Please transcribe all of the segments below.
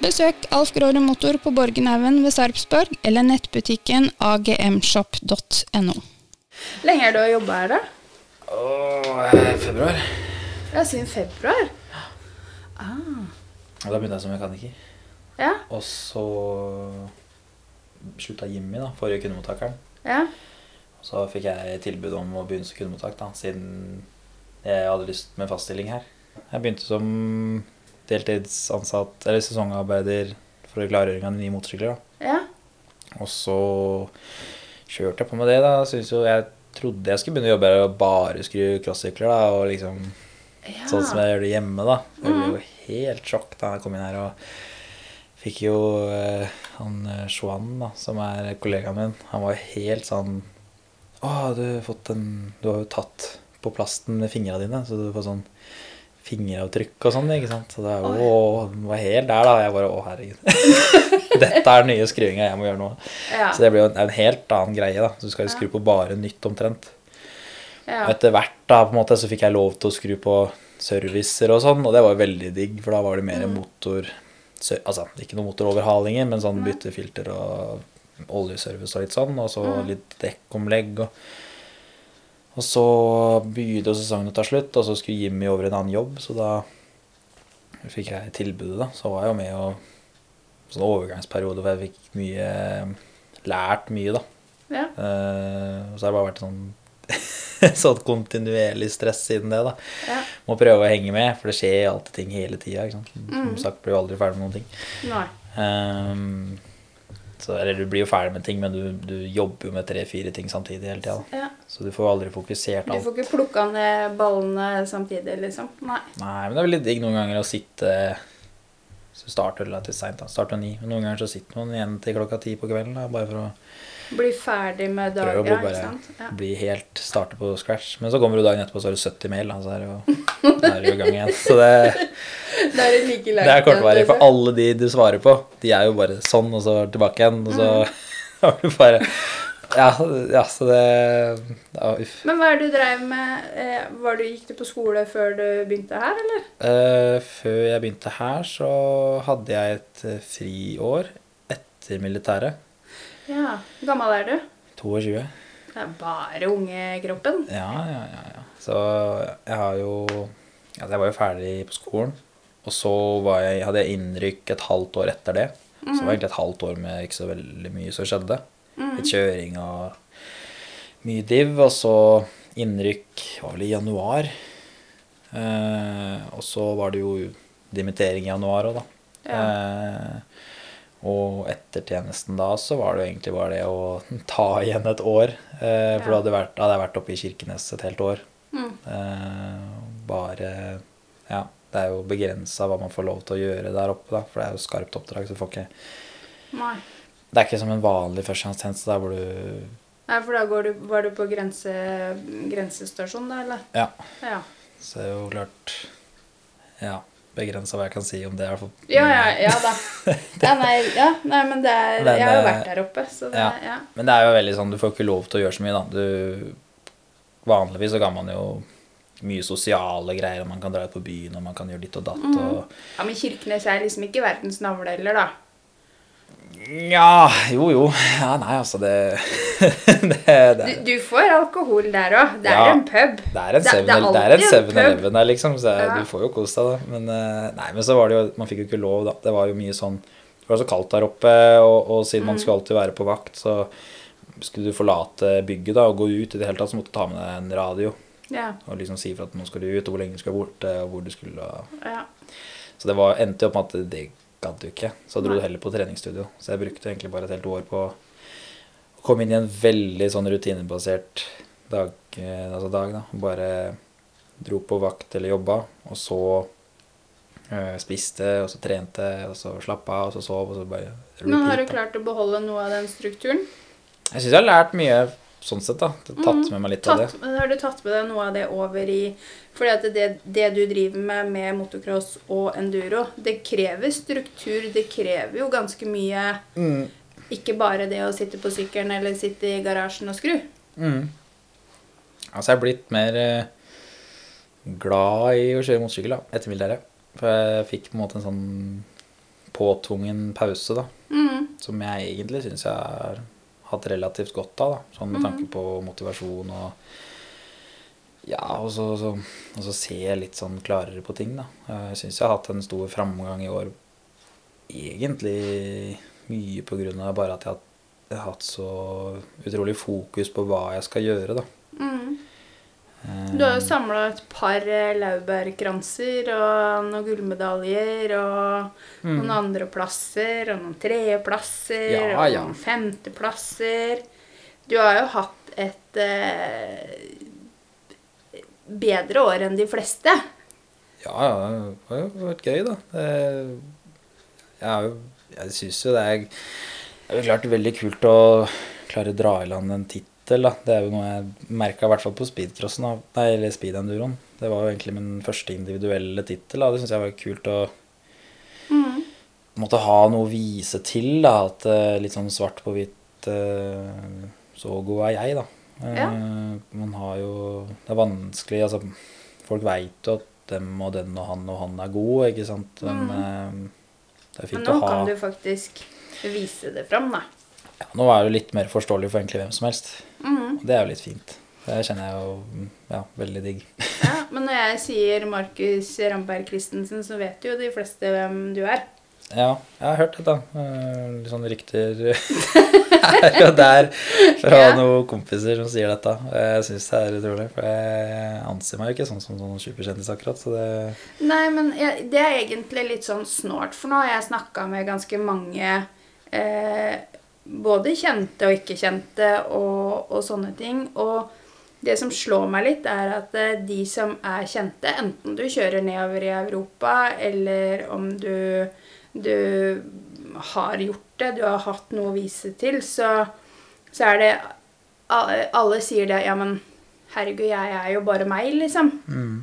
Besøk Alf Gråre Motor på Borgenhaugen ved Sarpsborg eller nettbutikken agmshop.no. Lenge er du har jobba her, da? Åh, februar. Ja, siden februar. Ah. Og da begynte jeg som mekaniker. Ja, Og så slutta Jimmy, da, forrige kundemottakeren. ja. Og så fikk jeg tilbud om å begynne som kundemottak, da, siden jeg hadde lyst med fast stilling her. Jeg begynte som deltidsansatt, eller sesongarbeider for klargjøring av nye motorsykler. da. ja. Og så kjørte jeg på med det, da. Synes jo jeg trodde jeg skulle begynne å jobbe her og bare skru crossykler, da, og liksom ja. Sånn som jeg gjør det hjemme, da. Jeg ble jo helt sjokk da jeg kom inn her og fikk jo eh, han eh, Juan, da, som er kollegaen min, han var helt sånn Å, du har fått en Du har jo tatt på plasten med fingrene dine, så du får sånn fingeravtrykk og sånn, ikke sant. Så det er jo å, var helt der, da. Jeg bare Å, herregud. Dette er den nye skrivinga jeg må gjøre nå. Ja. Så det blir jo en, en helt annen greie, da. Så du skal jo skru på bare nytt omtrent. ja. Og etter hvert da, på en måte, så fikk jeg lov til å skru på servicer og sånn, og det var jo veldig digg, for da var det mer motor Altså ikke noe motoroverhalinger, men sånn byttefilter og oljeservice og litt sånn, og så litt dekkomlegg og Og så begynte sesongen å ta slutt, og så skulle Jimmy over en annen jobb, så da fikk jeg tilbudet, da. Så var jeg jo med og sånn overgangsperiode hvor jeg fikk mye Lært mye, da. ja. Uh, så har det bare vært sånn sånn kontinuerlig stress siden det. da ja. Må prøve å henge med, for det skjer alltid ting hele tida. Som sagt blir jo aldri ferdig med noen ting. Nei. Så, eller du blir jo ferdig med ting, men du, du jobber jo med tre-fire ting samtidig hele tida. Ja. Så du får aldri fokusert Du får ikke plukka ned ballene samtidig, liksom? Nei. Nei, men det er veldig digg noen ganger å sitte Så starter relativt seint, starter ni. Men noen ganger så sitter man igjen til klokka ti på kvelden, da, bare for å Bli ferdig med dagen, å ja, bare? Ja. bli helt Starte på scratch. Men så kommer du dagen etterpå, så har du 70 mail, da, så er det jo, er jo i gang igjen. Så det Det er like langt. Det er kortvarig, for alle de du svarer på, de er jo bare sånn, og så tilbake igjen, og så har du bare ja, ja, så det ja, Uff. Men hva er det du dreiv med? Eh, var du, gikk du på skole før du begynte her, eller? Uh, før jeg begynte her, så hadde jeg et eh, friår etter militæret. Ja. Hvor Gammel er du? 22. Det er bare ungekroppen. Ja, ja, ja. ja. Så jeg har jo ja, Jeg var jo ferdig på skolen. Og så var jeg, hadde jeg innrykk et halvt år etter det. Så det var egentlig et halvt år med ikke så veldig mye som skjedde. Litt kjøring og mye div. Og så innrykk var vel i januar. Eh, og så var det jo dimittering i januar òg, da. Eh, Og etter tjenesten da så var det jo egentlig bare det å ta igjen et år. Eh, for da hadde, hadde jeg vært oppe i Kirkenes et helt år. Mm. Eh, bare Ja, det er jo begrensa hva man får lov til å gjøre der oppe, da. For det er jo skarpt oppdrag, så du får ikke Nei. Det er ikke som en vanlig førstegangstjeneste der hvor du Nei, for da går du, var du på grense, grensestasjon, da, eller? Ja. Ja. Så det er jo klart Ja, begrensa hva jeg kan si om det. Ja, ja, ja da. Ja, nei, ja, nei, men det er Men, Jeg har jo eh, vært der oppe, så det ja. ja. Men det er jo veldig sånn, du får ikke lov til å gjøre så mye, da. Du, vanligvis så kan man jo mye sosiale greier, og man kan dra ut på byen, og man kan gjøre ditt og datt. Og, ja, men Kirkenes er liksom ikke verdens navle heller, da. Ja, jo, jo. Ja, nei, altså, det Det, det, Du, du får alkohol der òg. Det er Ja. en pub. det er en Det- det er 7 det er en alltid en 7-Eleven der, liksom, så Ja. du får jo kost deg, da. Men, eh, nei, men så var det jo Man fikk jo ikke lov, da. Det var jo mye sånn Det var så kaldt der oppe, og, og siden man Mm. skulle alltid være på vakt, så skulle du forlate bygget da og gå ut i det hele tatt, så måtte du ta med deg en radio. Ja, Og liksom si fra at nå skal du ut, og hvor lenge du skal borte, og hvor du skulle og- ja. Så det var, endte jo opp med at det gadd du ikke. Så dro du heller på treningsstudio. Så jeg brukte egentlig bare et helt år på å komme inn i en veldig sånn rutinebasert dag, eh, altså dag da. Bare dro på vakt eller jobba, og så eh, spiste, og så trente, og så slappa av, og så sov, og så bare Men har du klart å beholde noe av den strukturen? Jeg syns jeg har lært mye sånn sett, da. Tatt Mm, med meg litt av det. Men har du tatt med deg noe av det over i Fordi at det, det du driver med med motocross og enduro, det krever struktur. Det krever jo ganske mye Mm. Ikke bare det å sitte på sykkelen eller sitte i garasjen og skru. Mm. Altså, jeg er blitt mer eh, glad i å kjøre motorsykkel da, etter militæret. For jeg fikk på en måte en sånn påtvungen pause, da. Mm. Som jeg egentlig syns jeg har hatt relativt godt av, da. Sånn med Mhm. tanke på motivasjon og Ja, og så, så, og så ser jeg litt sånn klarere på ting, da. Jeg syns jeg har hatt en stor framgang i år. Egentlig mye på grunn av bare at jeg har hatt så utrolig fokus på hva jeg skal gjøre, da. Mm. Eh, Du har jo samla et par eh, laurbærkranser og noen gullmedaljer og Mm. noen andreplasser og noen tredjeplasser Ja, og ja. noen femteplasser. Du har jo hatt et eh, bedre år enn de fleste. Ja, ja, det har jo vært gøy, da. Det, jeg Jeg syns jo det er Det er klart veldig kult å klare å dra i land en tittel, da. Det er jo noe jeg merka i hvert fall på speedcrossen. Nei, eller speedenduroen. Det var jo egentlig min første individuelle tittel, og Det syns jeg var kult å Mm. måtte ha noe å vise til, da. At eh, litt sånn svart på hvitt eh, Så god er jeg, da. Eh, Ja. Man har jo Det er vanskelig, altså Folk veit jo at dem og den og han og han er god, ikke sant. Men mm. det er fint nå å ha kan du faktisk vise det fram, da. ja, Nå er det litt mer forståelig for egentlig hvem som helst. Mm. Og det er jo litt fint. Det kjenner jeg jo ja, veldig digg. Ja, men når jeg sier Markus Ramberg Christensen, så vet jo de fleste hvem du er. Ja, jeg har hørt det, da. Eh, Litt sånne rykter her og der fra Ja. noen kompiser som sier dette. Jeg syns det er utrolig, for jeg anser meg jo ikke sånn som sånn superkjendis akkurat. Så det Nei, men jeg, det er egentlig litt sånn snålt, for nå har jeg snakka med ganske mange eh, både kjente og ikke kjente og, og sånne ting. Og det som slår meg litt, er at eh, de som er kjente, enten du kjører nedover i Europa, eller om du, du har gjort det, du har hatt noe å vise til, så, så er det Alle sier det Ja, men herregud, jeg er jo bare meg, liksom. mm.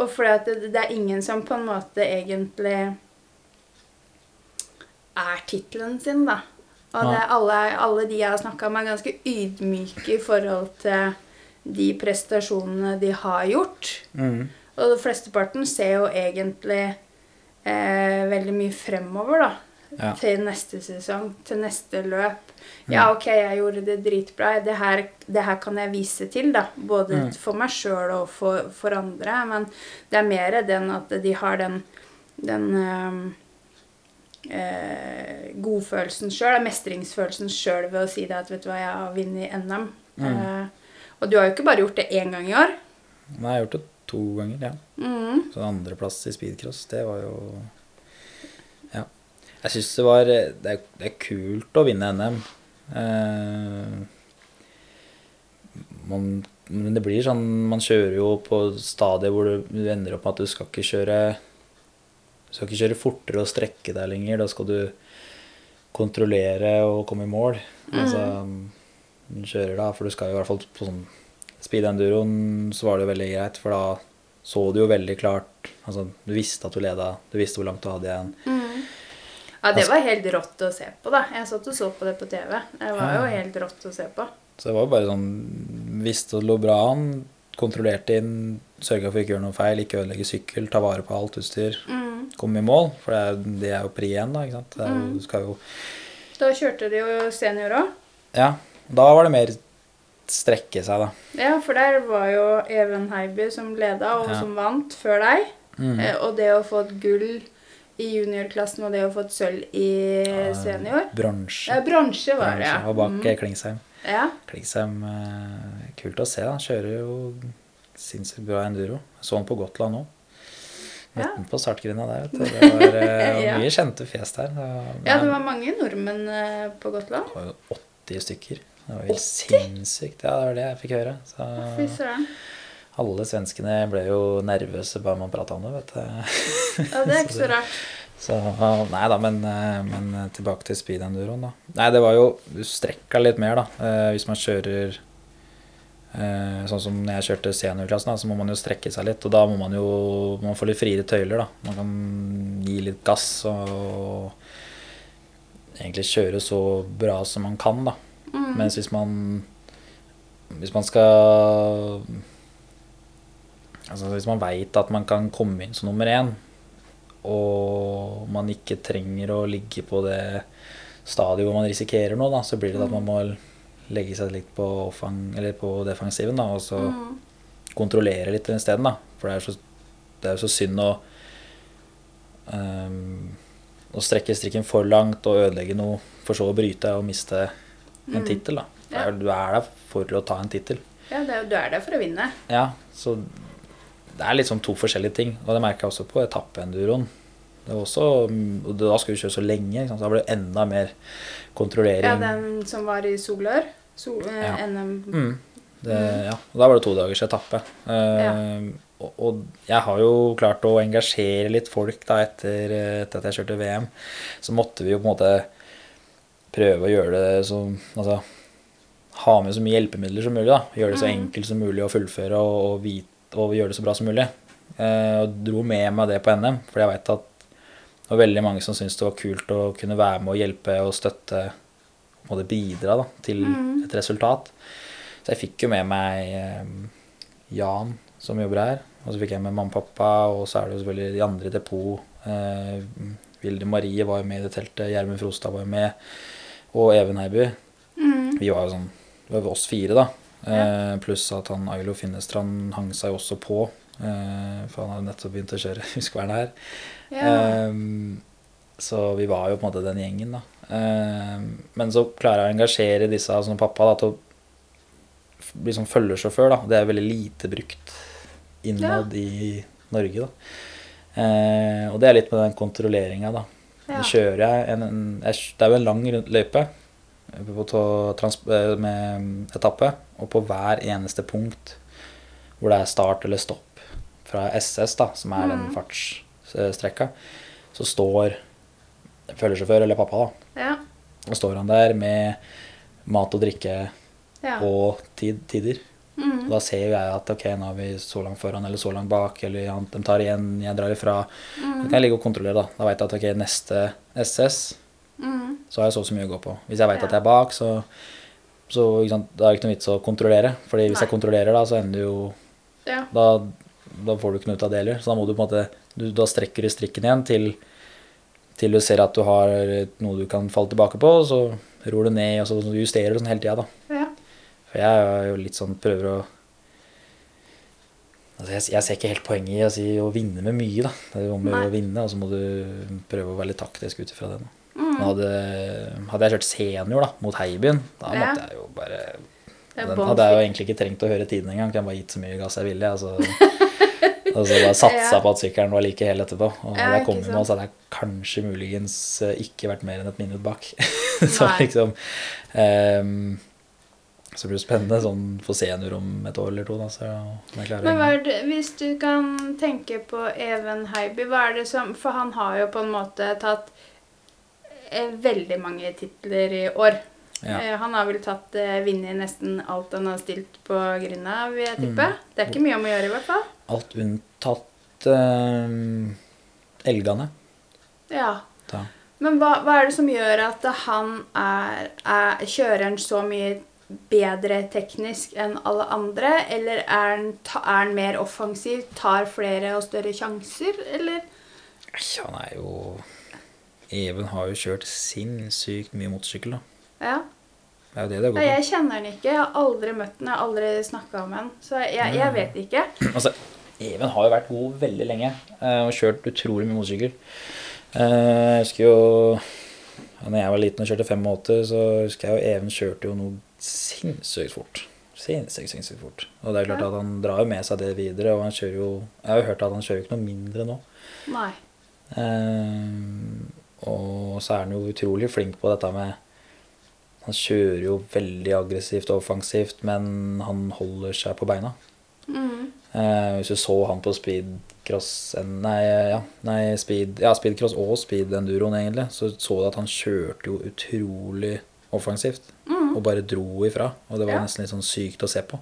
Og fordi det, det er ingen som på en måte egentlig er tittelen sin, da. Og det, alle, alle de jeg har snakka med, er ganske ydmyke i forhold til de prestasjonene de har gjort. Mm. Og de flesteparten ser jo egentlig eh, veldig mye fremover, da. Ja. Til neste sesong, til neste løp. Ja, OK, jeg gjorde det dritbra. Det her, det her kan jeg vise til, da. Både Mm. for meg sjøl og for, for andre. Men det er mer den at de har den, den eh, eh, godfølelsen sjøl, mestringsfølelsen sjøl ved å si det at vet du hva, jeg har vunnet NM. Mm. Eh, og du har jo ikke bare gjort det én gang i år. Nei, jeg har gjort det to ganger, ja. Mm. Så andreplass i speedcross, det var jo Ja. Jeg syns det var det er, det er kult å vinne NM. Eh, man, men det blir sånn Man kjører jo på stadiet hvor du ender opp med at du skal ikke kjøre Du skal ikke kjøre fortere og strekke deg lenger. Da skal du kontrollere og komme i mål. Altså, du kjører da, for du skal jo i hvert fall på sånn speed enduroen så var det jo veldig greit, for da så du jo veldig klart Altså, du visste at du leda, du visste hvor langt du hadde igjen. Ja, det var helt rått å se på, da. Jeg satt og så på det på TV. Det var jo helt rått å se på. Så det var jo bare sånn Visste det lå bra an, kontrollerte inn, sørga for ikke gjøre noe feil, ikke ødelegge sykkel, ta vare på alt utstyr. Komme i mål, for det er, det er jo pri én, da. ikke sant? Det er, mm. du skal jo Da kjørte de jo senior òg. Ja. Da var det mer strekke seg, da. Ja, for der var jo Even Heiby som leda, og Ja. som vant før deg. Mm. Eh, Og det å få et gull i juniorklassen og det å få et sølv i senior Bronse. Ja, bronse var det, ja. Og bak eh, Klingsheim. Ja. Klingsheim eh, Kult å se, da. Kjører jo sinnssykt bra enduro. Jeg så den på Gotland òg. Ja. den ja. på startgrinda der, vet du. Det var eh, Ja. mye kjente fjes der. Det ja, det var mange nordmenn eh, på Gotland. det var jo 80 stykker. Det var helt sinnssykt. Ja, det var det jeg fikk høre. Så Fy søren. alle svenskene ble jo nervøse bare man prata om det, vet du. Ja, det er ikke så rart. Så nei da, men, eh, men tilbake til speed enduroen, da. Nei, det var jo Du strekka litt mer, da. Eh, hvis man kjører eh, Sånn som når jeg kjørte seniorklassen, da, så må man jo strekke seg litt. Og da må man jo man få litt friere tøyler, da. Man kan gi litt gass og egentlig kjøre så bra som man kan, da. Mens hvis man Hvis man skal Altså hvis man veit at man kan komme inn som nummer én, og man ikke trenger å ligge på det stadiet hvor man risikerer noe, da, så blir det at man må legge seg litt på, offang, eller på defensiven da, og så kontrollere litt isteden. For det er, så, det er jo så synd å um, å strekke strikken for langt og ødelegge noe, for så å bryte og miste en tittel. Ja. Du er der for å ta en tittel. Ja, det er, du er der for å vinne. Ja, så det er sånn to forskjellige ting. Og det merka jeg også på etappeenduroen. Også, og da skulle vi kjøre så lenge, så da ble det enda mer kontrollering. Ja, den som var i Solør. So, eh, Ja. NM. Mm. Det, ja, og da var det to dagers etappe. Eh, og, og jeg har jo klart å engasjere litt folk da etter, etter at jeg kjørte VM. Så måtte vi jo på en måte prøve å gjøre det som Altså ha med så mye hjelpemidler som mulig. da Gjøre det så enkelt som mulig å fullføre og, og, vite, og gjøre det så bra som mulig. Uh, og dro med meg det på NM, for jeg veit at det var veldig mange som syntes det var kult å kunne være med og hjelpe og støtte og bidra da, til et resultat. Så jeg fikk jo med meg eh, Jan, som jobber her. Og så fikk jeg med mamma og pappa, og så er det jo selvfølgelig de andre i depot. Eh, Vilde Marie var jo med i det teltet, Gjermund Frostad var jo med, og Even Heiby. Vi var jo sånn Det var oss fire, da. Eh, pluss at han Ailo Finnestrand hang seg jo også på. Eh, for han hadde nettopp begynt å kjøre Huskvernet her. Ja. Ehm, så vi var jo på en måte den gjengen, da. Ehm, men så klarer jeg å engasjere disse som pappa da, til å bli som følgesjåfør. da. Det er veldig lite brukt innad i Norge, da. Eh, og det er litt med den kontrolleringa, da. Ja. Kjører jeg en, en Det er jo en lang løype eh, med etappe, og på hver eneste punkt hvor det er start eller stopp fra SS, da, som er den fartsstrekka, så står følgesjåfør, eller pappa, da, Ja. og står han der med mat og drikke ja. og tid, tider. Mm. Og da ser jeg at ok, nå er vi så langt foran eller så langt bak, eller de tar igjen, jeg drar ifra. Mm. Da kan jeg ligge og kontrollere, da. Da veit jeg at ok, neste SS, Mm. så har jeg så og så mye å gå på. Hvis jeg veit Ja. at jeg er bak, så, så ikke sant, da er det ikke noe vits å kontrollere. Fordi hvis Nei. jeg kontrollerer, da, så ender det jo Ja. da, da får du ikke noe ut av det heller. Så da må du på en måte du, Da strekker du strikken igjen til, til du ser at du har noe du kan falle tilbake på, og så ror du ned, og så justerer du sånn hele tida, da. ja. For jeg er jo litt sånn prøver å Altså jeg, jeg ser ikke helt poenget i å, si, å vinne med mye, da. Det er om å vinne, og så må du prøve å være litt taktisk ut ifra det. Mm. Hadde, hadde jeg kjørt senior da, mot Heibyen, da Ja. måtte jeg jo bare Den hadde jeg jo egentlig ikke trengt å høre tiden engang. Kunne jeg bare gitt så mye gass jeg ville. Altså. Og så bare satsa Ja. på at sykkelen var like hel etterpå. Og når jeg kom med, sant. så hadde jeg kanskje muligens eh, ikke vært mer enn et minutt bak. så liksom um, Så blir det spennende sånn få senior om et år eller to, da. Så jeg klarer Men hva er det, hvis du kan tenke på Even Heiby, hva er det som For han har jo på en måte tatt eh, veldig mange titler i år. Ja. Eh, han har vel tatt eh, i nesten alt han har stilt på grunna, vil jeg tippe. Mm. Det er ikke mye om å gjøre, i hvert fall. Alt unntatt eh, elgene. Ja. Da. Men hva, hva er det som gjør at han er, er kjøreren så mye bedre teknisk enn alle andre? Eller er han, ta, er han mer offensiv, tar flere og større sjanser, eller? Ja, Han er jo Even har jo kjørt sinnssykt mye motorsykkel, da. Ja. Det er jo det det går på. jeg kjenner han ikke. Jeg har aldri møtt han, jeg har aldri snakka om han. Så jeg, jeg vet ikke. Altså, Even har jo vært god veldig lenge eh, og kjørt utrolig mye motorsykkel. Eh, Jeg husker jo ja, når jeg var liten og kjørte 85, så husker jeg jo Even kjørte jo noe sinnssykt fort. Sinnssykt, sinnssykt fort. Og det er klart at han drar jo med seg det videre, og han kjører jo Jeg har jo hørt at han kjører ikke noe mindre nå. Nei. Eh, og så er han jo utrolig flink på dette med Han kjører jo veldig aggressivt og offensivt, men han holder seg på beina. Mm. Eh, hvis du så han på speedcross Nei, ja, nei speed, ja, speedcross og speedenduroen, egentlig, så så du at han kjørte jo utrolig offensivt. Og bare dro ifra. Og det var Ja. nesten litt sånn sykt å se på.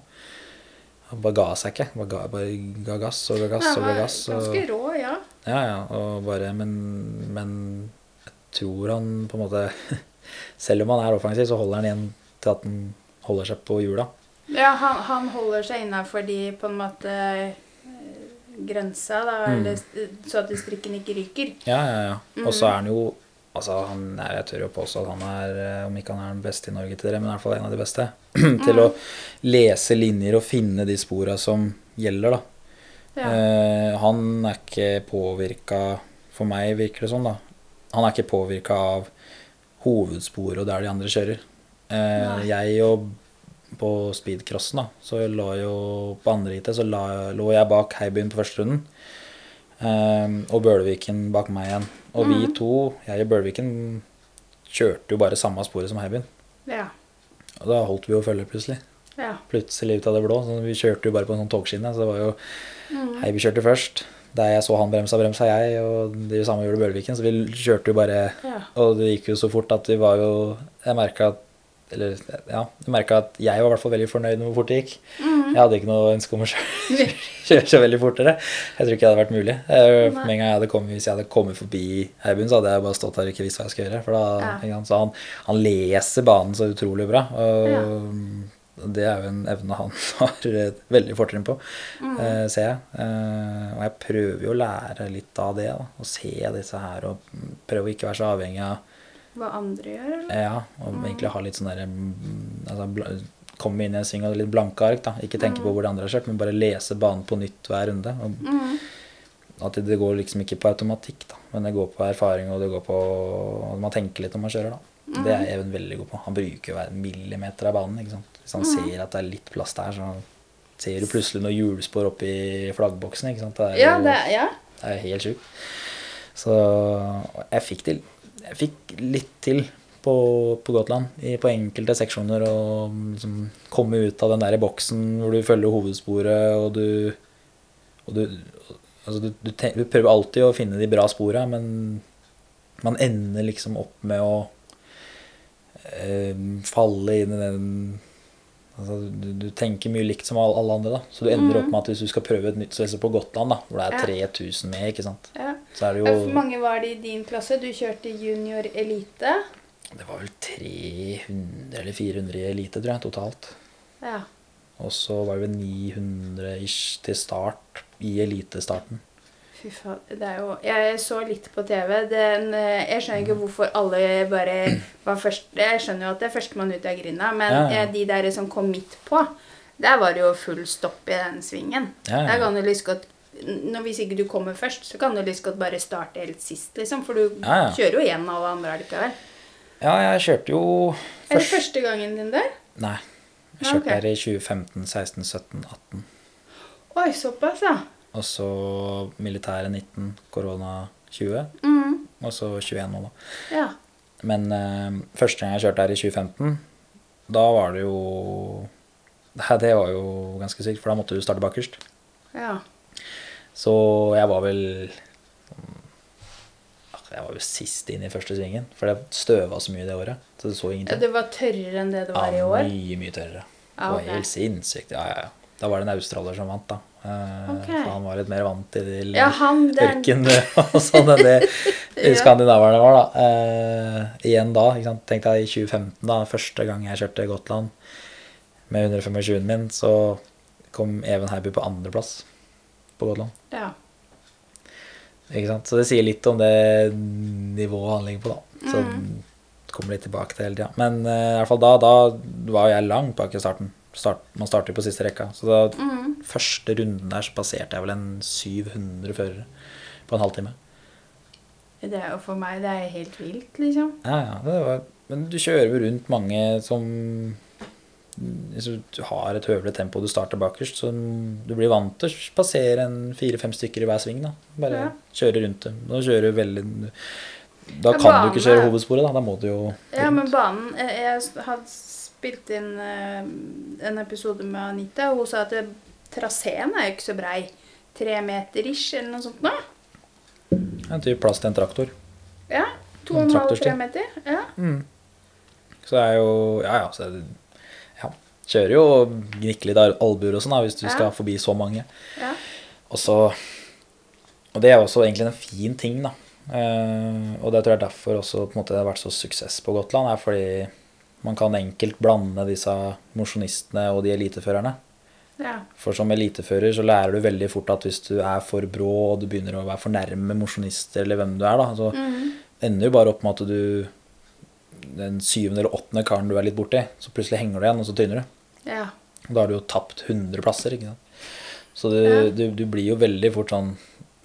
Han bare ga seg ikke. Bare ga, bare ga gass og ga gass og ga gass. Og, ganske rå, ja. ja, ja, og bare, men, men jeg tror han på en måte Selv om han er offensiv, så holder han igjen til at han holder seg på hjula. Ja, han, han holder seg innafor de på en måte grensa, da, Mm. eller, så at strikken ikke ryker. Ja, ja, ja. Og så er han jo Altså, han jeg tør jo påstå at han er, eh, om ikke han er den beste i Norge til dere, men i hvert fall en av de beste. til å lese linjer og finne de spora som gjelder, da. Ja. Eh, han er ikke påvirka For meg virker det sånn, da. Han er ikke påvirka av hovedsporet og der de andre kjører. Eh, jeg og på speedcrossen, da, så lå jo på andre heatet så la, lå jeg bak Heibyen på første runden. Eh, og Bølviken bak meg igjen. Og vi Mhm. to, jeg og Bølviken, kjørte jo bare samme sporet som Heibyen. ja. Og da holdt vi jo følge plutselig. Ja. Plutselig ut av det blå. Så vi kjørte jo bare på en sånn togskinne. Så det var jo Mm. Heiby kjørte først. Der jeg så han bremsa, bremsa jeg. Og det samme gjorde Bølviken. Så vi kjørte jo bare ja. Og det gikk jo så fort at vi var jo Jeg merka at Eller ja, jeg merka at jeg var i hvert fall veldig fornøyd med hvor fort det gikk. Mm. Jeg hadde ikke noe ønske om å kjøre, kjøre så veldig fortere. Jeg tror ikke det hadde vært mulig. Jeg, med en gang jeg hadde kommet, Hvis jeg hadde kommet forbi Heibyen, så hadde jeg bare stått her og ikke visst hva jeg skulle gjøre. For da, Ja. sant, så han, han leser banen så utrolig bra. Og Ja. Det er jo en evne han har veldig fortrinn på, Mm. eh, ser jeg. Eh, og jeg prøver jo å lære litt av det. Da, å se disse her og prøve å ikke være så avhengig av Hva andre gjør, eller? ja, og egentlig ha litt sånn derre mm, altså, Komme inn i en sving og litt blanke ark. da Ikke tenke på hvor de andre har kjørt, men bare lese banen på nytt hver runde. Og Mm. at det, går liksom ikke på automatikk, da men det går på erfaring, og det går på at man tenker litt når man kjører. da Det er Even veldig god på. Han bruker hver millimeter av banen. ikke sant Hvis han ser at det er litt plass der, så ser du plutselig noen hjulspor oppi flaggboksen. ikke sant Det er, Ja, det, ja. det er helt sjukt. Så jeg fikk til Jeg fikk litt til på, på Gotland i, på enkelte seksjoner. Og liksom komme ut av den der boksen hvor du følger hovedsporet, og du og du, altså du, du, du prøver alltid å finne de bra spora, men man ender liksom opp med å øh, falle inn i den altså du, du tenker mye likt som alle, andre, da. Så du ender opp med at hvis du skal prøve et nytt så på Gotland, da, hvor det er Ja. 3000 med, ikke sant. ja. Så er det jo... Hvor mange var det i din klasse? Du kjørte junior elite. Det var vel 300 eller 400 i elite, tror jeg, totalt. Ja. Og så var det vel 900 ish til start i elitestarten. Fy faen. Det er jo Jeg så litt på TV. Den, eh, jeg skjønner ikke hvorfor alle bare var først Jeg skjønner jo at det er førstemann ut av grinda, men Ja, ja. eh, de der som kom midt på, der var det jo full stopp i den svingen. Ja. Der kan du lyst godt når Hvis ikke du kommer først, så kan du lyst godt bare starte helt sist, liksom. For du kjører jo igjen alle andre allikevel. Ja, jeg kjørte jo Er det første gangen din der? Nei. Jeg kjørte ok. her i 2015, 16, 17, 18. Oi, såpass, ja. Og så militæret 19, korona 20, Mm. og så 21 nå, da. Ja. Men eh, første gang jeg kjørte her i 2015, da var det jo Nei, Det var jo ganske sykt, for da måtte du starte bakerst. ja. Så jeg var vel Jeg var jo sist inn i første svingen, for det støva så mye det året. Så det så ingenting. Ja. Det var tørrere enn det det var i år? Ja, mye, mye tørrere. Det var helt sinnssykt. Ja, ja, ja. Da var det en australier som vant, da. Eh, Så For han var litt mer vant til Ja, han ørken og sånn enn det Ja. skandinaverne var, da. Eh, igjen da, ikke sant. Tenk deg i 2015, da, første gang jeg kjørte Gotland med 125-en min, så kom Even Heiby på andreplass på Gotland. Ja. Ikke sant? Så det sier litt om det nivået han ligger på, da. Så Mm. kommer litt tilbake til hele tida. Men eh, i hvert fall da, da var jeg langt bak i starten. Start, man starter jo på siste rekka. Så da, Mm. første runden der så passerte jeg vel en 700 førere på en halvtime. Det er jo for meg det er helt vilt, liksom. Ja, ja, det var, men du kjører jo rundt mange som Hvis du har et høvelig tempo du starter bakerst, så du blir vant til å passere en fire-fem stykker i hver sving. da. Bare Ja. kjøre rundt dem. Nå kjører du veldig Da Ja, kan du ikke kjøre hovedsporet, da. Da må du jo Ja, men banen Jeg, jeg hadde spilt inn eh, en episode med Anita, og hun sa at traseen er jo ikke så brei. Tre meter ish, eller noe sånt noe. En type plass til en traktor. Ja. To og En halv, tre meter. Ja. Så det er jo Ja, ja. Så det, ja. Kjører jo gnikker litt al- albuer og sånn hvis du Ja. skal forbi så mange. ja. Og så Og det er også egentlig en fin ting, da. Uh, og det tror jeg er derfor også på en måte det har vært så suksess på Gotland, er fordi man kan enkelt blande disse mosjonistene og de eliteførerne. ja. For som elitefører så lærer du veldig fort at hvis du er for brå og du begynner å være for nærme mosjonister eller hvem du er, da, så Mhm. ender jo bare opp med at du Den syvende eller åttende karen du er litt borti, så plutselig henger du igjen, og så tynner du. ja. Da har du jo tapt 100 plasser, ikke sant. Så du, Ja. du, du blir jo veldig fort sånn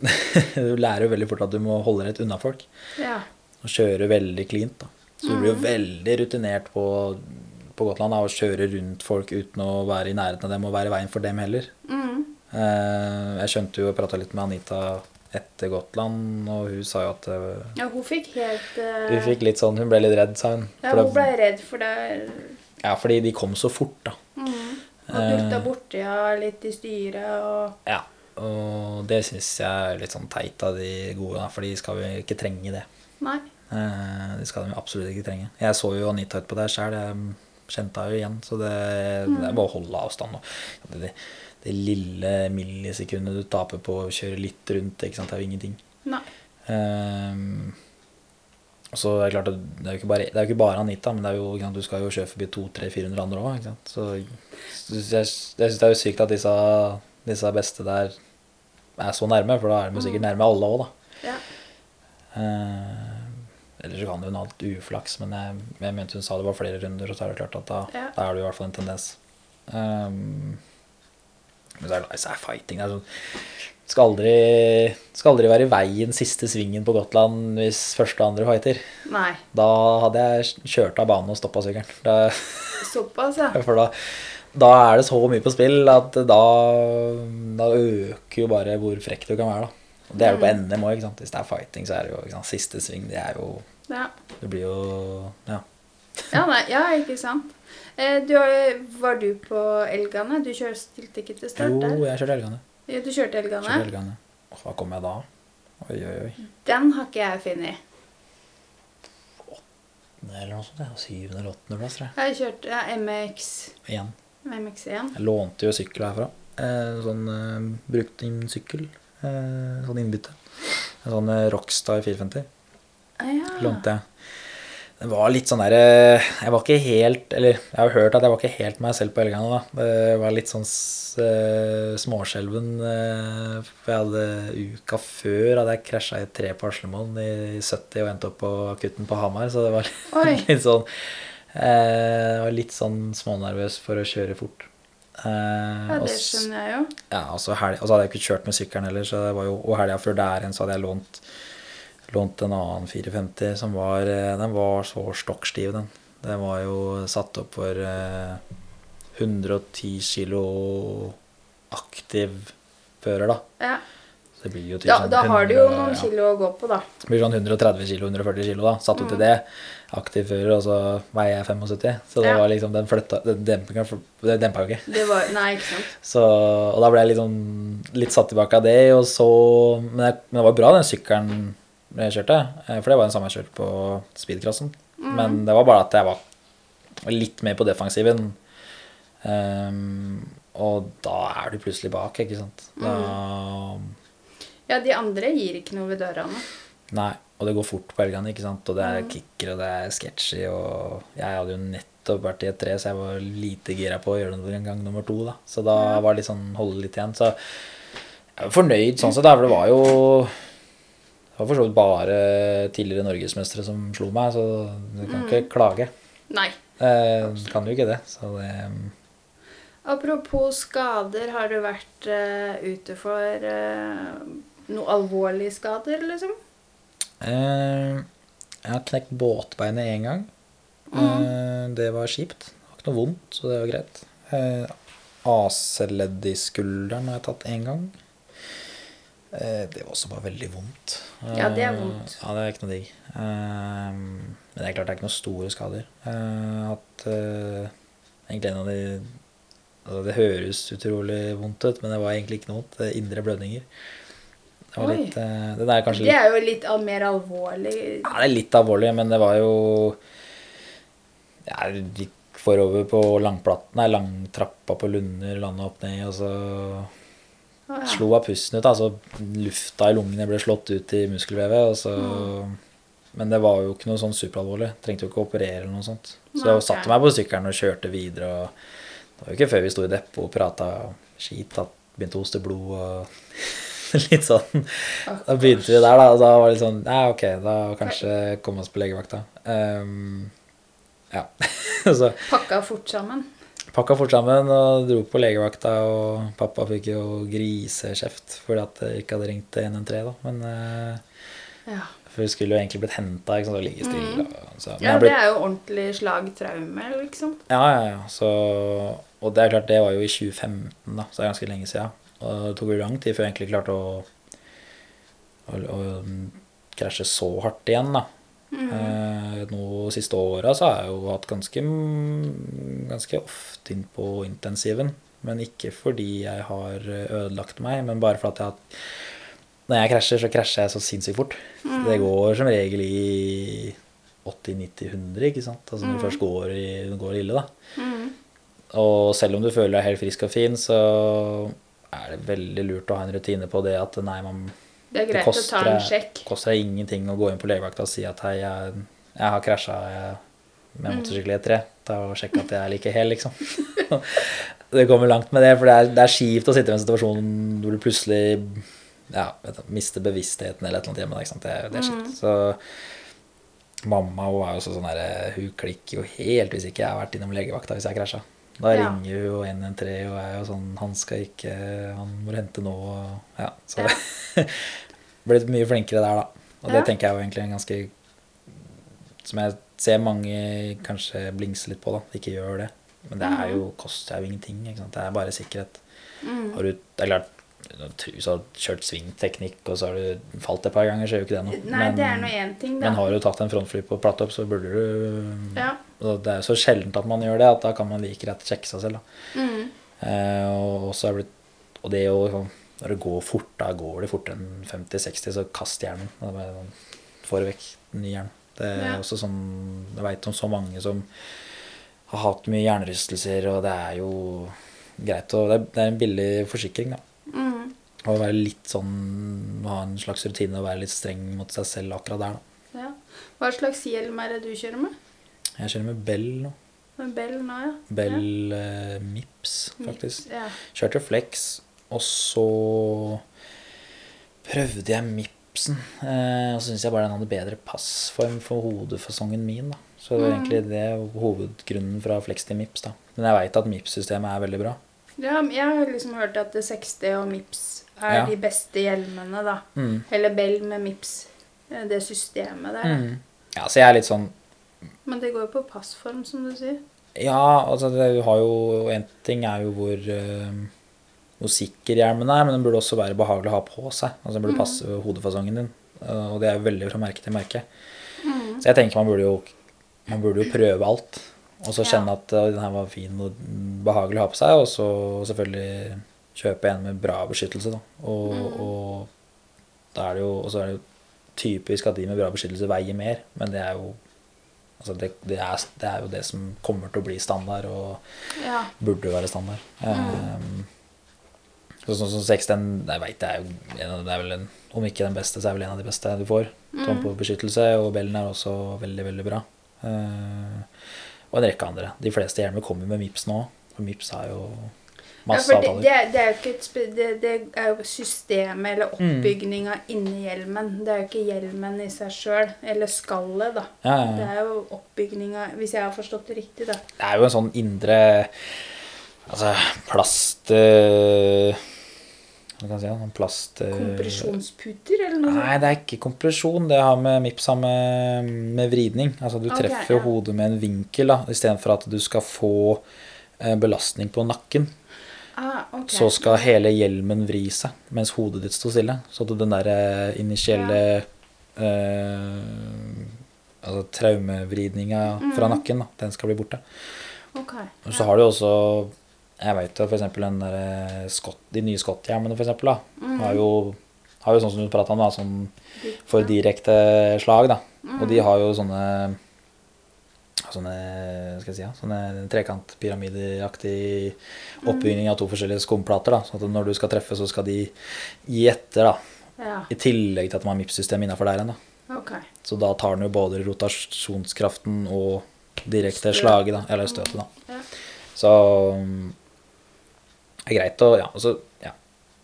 Du lærer jo veldig fort at du må holde deg litt unna folk. ja. Og kjøre veldig cleant, da. Så du blir jo veldig rutinert på, på Gotland av å kjøre rundt folk uten å være i nærheten av dem og være i veien for dem heller. Mhm. Eh, jeg skjønte jo, og prata litt med Anita etter Gotland, og hun sa jo at eh, ja. Hun fikk helt uh... Hun fikk litt sånn Hun ble litt redd, sa hun. Ja, hun ble redd for det. ja, fordi de kom så fort, da. Mm. Og borte borti ja, litt i styret og Ja, og det syns jeg er litt sånn teit av de gode, da, for de skal jo ikke trenge det. Nei. Eh, Det skal de absolutt ikke trenge. Jeg så jo Anita ut på det sjøl, jeg kjente henne jo igjen. Så det, det er bare å holde avstand. Det, det, det lille millisekundet du taper på å kjøre litt rundt, det er jo ingenting. Nei. Um, så er det klart at det er jo ikke bare, det er jo ikke bare Anita, men det er jo, sant, du skal jo kjøre forbi 200-400 andre òg. Så så jeg, jeg syns det er jo sykt at disse, disse beste der er så nærme, for da er de sikkert nærme alle òg, da. Ja. Eh, Eller så kan hun ha hatt uflaks, men jeg, jeg mente hun sa det var flere runder, og så er det klart at da, Ja. da er det i hvert fall en tendens. Um, men så er det, så er fighting det er sånn, skal, aldri, skal aldri være i veien siste svingen på Gotland hvis første og andre fighter. Nei. Da hadde jeg kjørt av banen og stoppa sykkelen. Såpass, ja. for da, da er det så mye på spill at da, da øker jo bare hvor frekk du kan være. da. Og det er jo på NM òg. Hvis det er fighting, så er det jo siste sving. Det er jo ja. Det blir jo Ja. Ja, nei, ja, ikke sant. Eh, du, var du på Elgane? Du kjør, stilte ikke til start Jo, jeg kjørte Elgane. Ja, du kjørte Elgane? Kjørte Elgane. Hva kom jeg da? Oi, oi, oi. Den har ikke jeg funnet. Eller noe sånt. Syvende eller åttende plass, tror jeg. Jeg kjørte ja, MX, Igjen. MX1. Jeg lånte jo sykkel herfra. Eh, sånn eh, brukte en sykkel. Eh, sånn innbytte. En sånn eh, Rockstar 450 Ah, ja. lånte jeg. Det var litt sånn derre Jeg var ikke helt Eller jeg har hørt at jeg var ikke helt meg selv på helgene, da. Det var litt sånn eh, småskjelven. eh, for jeg hadde uka før hadde jeg krasja i et tre på Aslemoen i 70 og endte opp på akutten på Hamar, så det var litt, litt sånn eh, Jeg var litt sånn smånervøs for å kjøre fort. Eh, Ja, det skjønner jeg jo. ja, og så helg, og så hadde jeg ikke kjørt med sykkelen heller, så det var jo, og helga før der igjen så hadde jeg lånt, lånt en annen 450 som var eh, Den var så stokkstiv, den. Den var jo satt opp for eh, 110 kilo aktiv fører, da. Ja. Det blir jo typ Da, sånn da har du jo 100 noen ja. kilo å gå på, da. Det blir sånn 130 kilo, 140 kilo da, satt ut i det. Aktiv fører, og så veier jeg 75. Så det Ja. var liksom, den flytta, den dempa jo ikke. Det var Nei, ikke sant. Så, og da ble jeg liksom litt satt tilbake av det, og så Men, jeg, men det var bra, den sykkelen jeg kjørte. eh, For det var den samme jeg kjørte på speedcrossen. Men det var bare at jeg var litt mer på defensiven. Um, og da er du plutselig bak, ikke sant. Da, Ja, de andre gir ikke noe ved døra nå. Nei, og det går fort på helgene, ikke sant. Og det er kicker, og det er sketchy, og jeg hadde jo nettopp vært i et tre, så jeg var lite gira på å gjøre det en gang nummer to, da. Så da var det litt sånn holde litt igjen. Så jeg var fornøyd sånn sett, for det var jo Det var for så vidt bare tidligere norgesmestere som slo meg, så du kan ikke klage. Nei. Eh, kan jo ikke det, så det Apropos skader, har du vært uh, ute for uh, noe alvorlige skader, liksom? Eh, jeg har knekt båtbeinet én gang. Eh, det var kjipt. Det var ikke noe vondt, så det var greit. Eh, AC-ledd i skulderen har jeg tatt én gang. Eh, det var også bare veldig vondt. Ja, det er Eh, vondt. Ja, det er ikke noe digg. Eh, men det er klart det er ikke noen store skader. Eh, at eh, egentlig en av de altså Det høres utrolig vondt ut, men det var egentlig ikke noe vondt. Indre blødninger. Det var litt, det, er kanskje Det er jo litt mer alvorlig. ja, det er litt alvorlig, men det var jo ja, gikk forover på langplatten, nei, langtrappa på Lunder, landet opp ned, og så Å, ja. slo av pusten ut. Altså lufta i lungene ble slått ut i muskelvevet, og så Men det var jo ikke noe sånn superalvorlig. Trengte jo ikke å operere eller noe sånt. Så jeg satte meg på sykkelen og kjørte videre, og det var jo ikke før vi sto i depot og prata skit at begynte å hoste blod og litt sånn. Da begynte vi der, da. Og da var det litt sånn Ja, ok, da kanskje komme oss på legevakta. Um, ja. så Pakka fort sammen. pakka fort sammen og dro på legevakta, og pappa fikk jo grisekjeft fordi at jeg ikke hadde ringt til 113, da. Men uh, Ja. For hun skulle jo egentlig blitt henta og ligge stille. og Så, ja, jeg det er jo ordentlig slagtraume, liksom. ja, ja, ja. Så, og det er klart, det var jo i 2015, da, så det er ganske lenge siden. Og det tok jo lang tid før jeg egentlig klarte å, å, å krasje så hardt igjen, da. Eh, nå siste åra så har jeg jo hatt ganske, ganske ofte inn på intensiven. Men ikke fordi jeg har ødelagt meg, men bare fordi jeg har Når jeg krasjer, så krasjer jeg så sinnssykt fort. Det går som regel i 80-90-100, ikke sant. Altså når det først går, i, går ille, da. Og selv om du føler deg helt frisk og fin, så er det veldig lurt å ha en rutine på det at nei, man Det er deg- sjekk. koster ingenting å gå inn på legevakta og si at hei, jeg, jeg har krasja med motorsykkel i et tre. Ta og sjekke at jeg er like hel, liksom. det kommer langt med det, for det er, det er kjipt å sitte i en situasjon hvor du plutselig ja, du, mister bevisstheten eller et eller annet hjemme. Ikke sant? Det, det er kjipt. Så mamma hun er jo sånn der, hun klikker jo helt hvis ikke jeg har vært innom legevakta hvis jeg krasja. Da Ja. ringer jo 113 og er jo sånn Han skal ikke Han må hente nå. Og, ja, så blitt mye flinkere der, da. Og det Ja. tenker jeg jo egentlig er ganske Som jeg ser mange kanskje blingse litt på, da. Ikke gjør det. Men det er jo, koster jo ingenting. Det er bare sikkerhet. Har du, det er klart, du har kjørt svingteknikk, og så har du falt et par ganger, så gjør jo ikke det noe. Nei, det er noe én ting, da. men har du tatt en frontflip på plattopp, så burde du Ja. Det er så sjeldent at man gjør det, at da kan man like rett sjekke seg selv. Da. Mm. Eh, og, er det, og det å Når det går fort, da går det fortere enn 50-60, så kast hjernen. Da bare sånn, Få vekk ny hjelmen. Det er Ja. også sånn Jeg veit om så mange som har hatt mye hjernerystelser, og det er jo greit å Det er, det er en billig forsikring, da. Mm. Å være litt sånn Ha en slags rutine og være litt streng mot seg selv akkurat der, da. Ja. Hva slags hjelm er det du kjører med? Jeg kjører med Bell nå. Med Bell nå, ja. Bell eh, Mips, faktisk. Mips, Ja. Kjørte Flex, og så prøvde jeg Mipsen. Uh, og så syns jeg bare den hadde bedre passform for hodefasongen min. da. Så det var egentlig det hovedgrunnen fra Flex til Mips. da. Men jeg veit at Mips-systemet er veldig bra. Ja, jeg har liksom hørt at det 60 og Mips er Ja. de beste hjelmene, da. Mm. Eller Bell med Mips. eh, Det systemet der. Mm. Ja, så jeg er litt sånn Men det går jo på passform, som du sier. Ja, altså det har jo En ting er jo hvor uh, hvor sikker hjelmen er, men den burde også være behagelig å ha på seg. Altså Den burde passe hodefasongen din. Uh, Og det er jo veldig fra merke til merke. Så jeg tenker man burde jo, man burde jo prøve alt. Og så kjenne at «Oi, den her var fin og behagelig å ha på seg. Og så selvfølgelig kjøpe en med bra beskyttelse, da. Og, og da er det jo, og så er det jo typisk at de med bra beskyttelse veier mer, men det er jo Altså det, det, er, det er jo det som kommer til å bli standard, og Ja. burde være standard. Um, så sånn som 6, den jeg vet, det er jo en av, det er vel en, om ikke den beste, så er det vel en av de beste du får. Sånn på beskyttelse, og Bellen er også veldig, veldig bra. Uh, og en rekke andre. De fleste hjelmer kommer med Mips nå, for Mips har jo masse ja, det, det, er- det er jo ikke det, det er jo systemet eller oppbygninga inni hjelmen. Det er jo ikke hjelmen i seg sjøl, eller skallet, da. Ja, ja, Det er jo oppbygninga, hvis jeg har forstått det riktig, da. Det er jo en sånn indre Altså plast jeg si? Sånn plast eh, Kompresjonsputer, eller noe Nei, det er ikke kompresjon. Det har med MIPS har med, med vridning. Altså du okay, treffer ja. hodet med en vinkel da, istedenfor at du skal få eh, belastning på nakken. Ah, okay. Så skal hele hjelmen vri seg mens hodet ditt står stille. Så at den der initielle initielle eh, altså traumevridninga fra Mhm. nakken, da, den skal bli borte. Ok, Og så har du også Jeg vet jo eksempel den der eh, skott, de nye skotthjelmene for eksempel Mhm. har, jo, har jo sånn som du pratet om da, sånn for direkte slag da. Og de har jo sånne sånne, skal jeg si, ja, sånne trekantpyramideaktig oppbygging av to forskjellige skumplater. da, sånn at når du skal treffe, så skal de gi etter, da. Ja, I tillegg til at man har MIPS-system innenfor der igjen. da. Okay. Så da tar den jo både rotasjonskraften og direkte slaget, da, eller støtet. da. Ja. Så mm, er greit å Ja, altså, ja.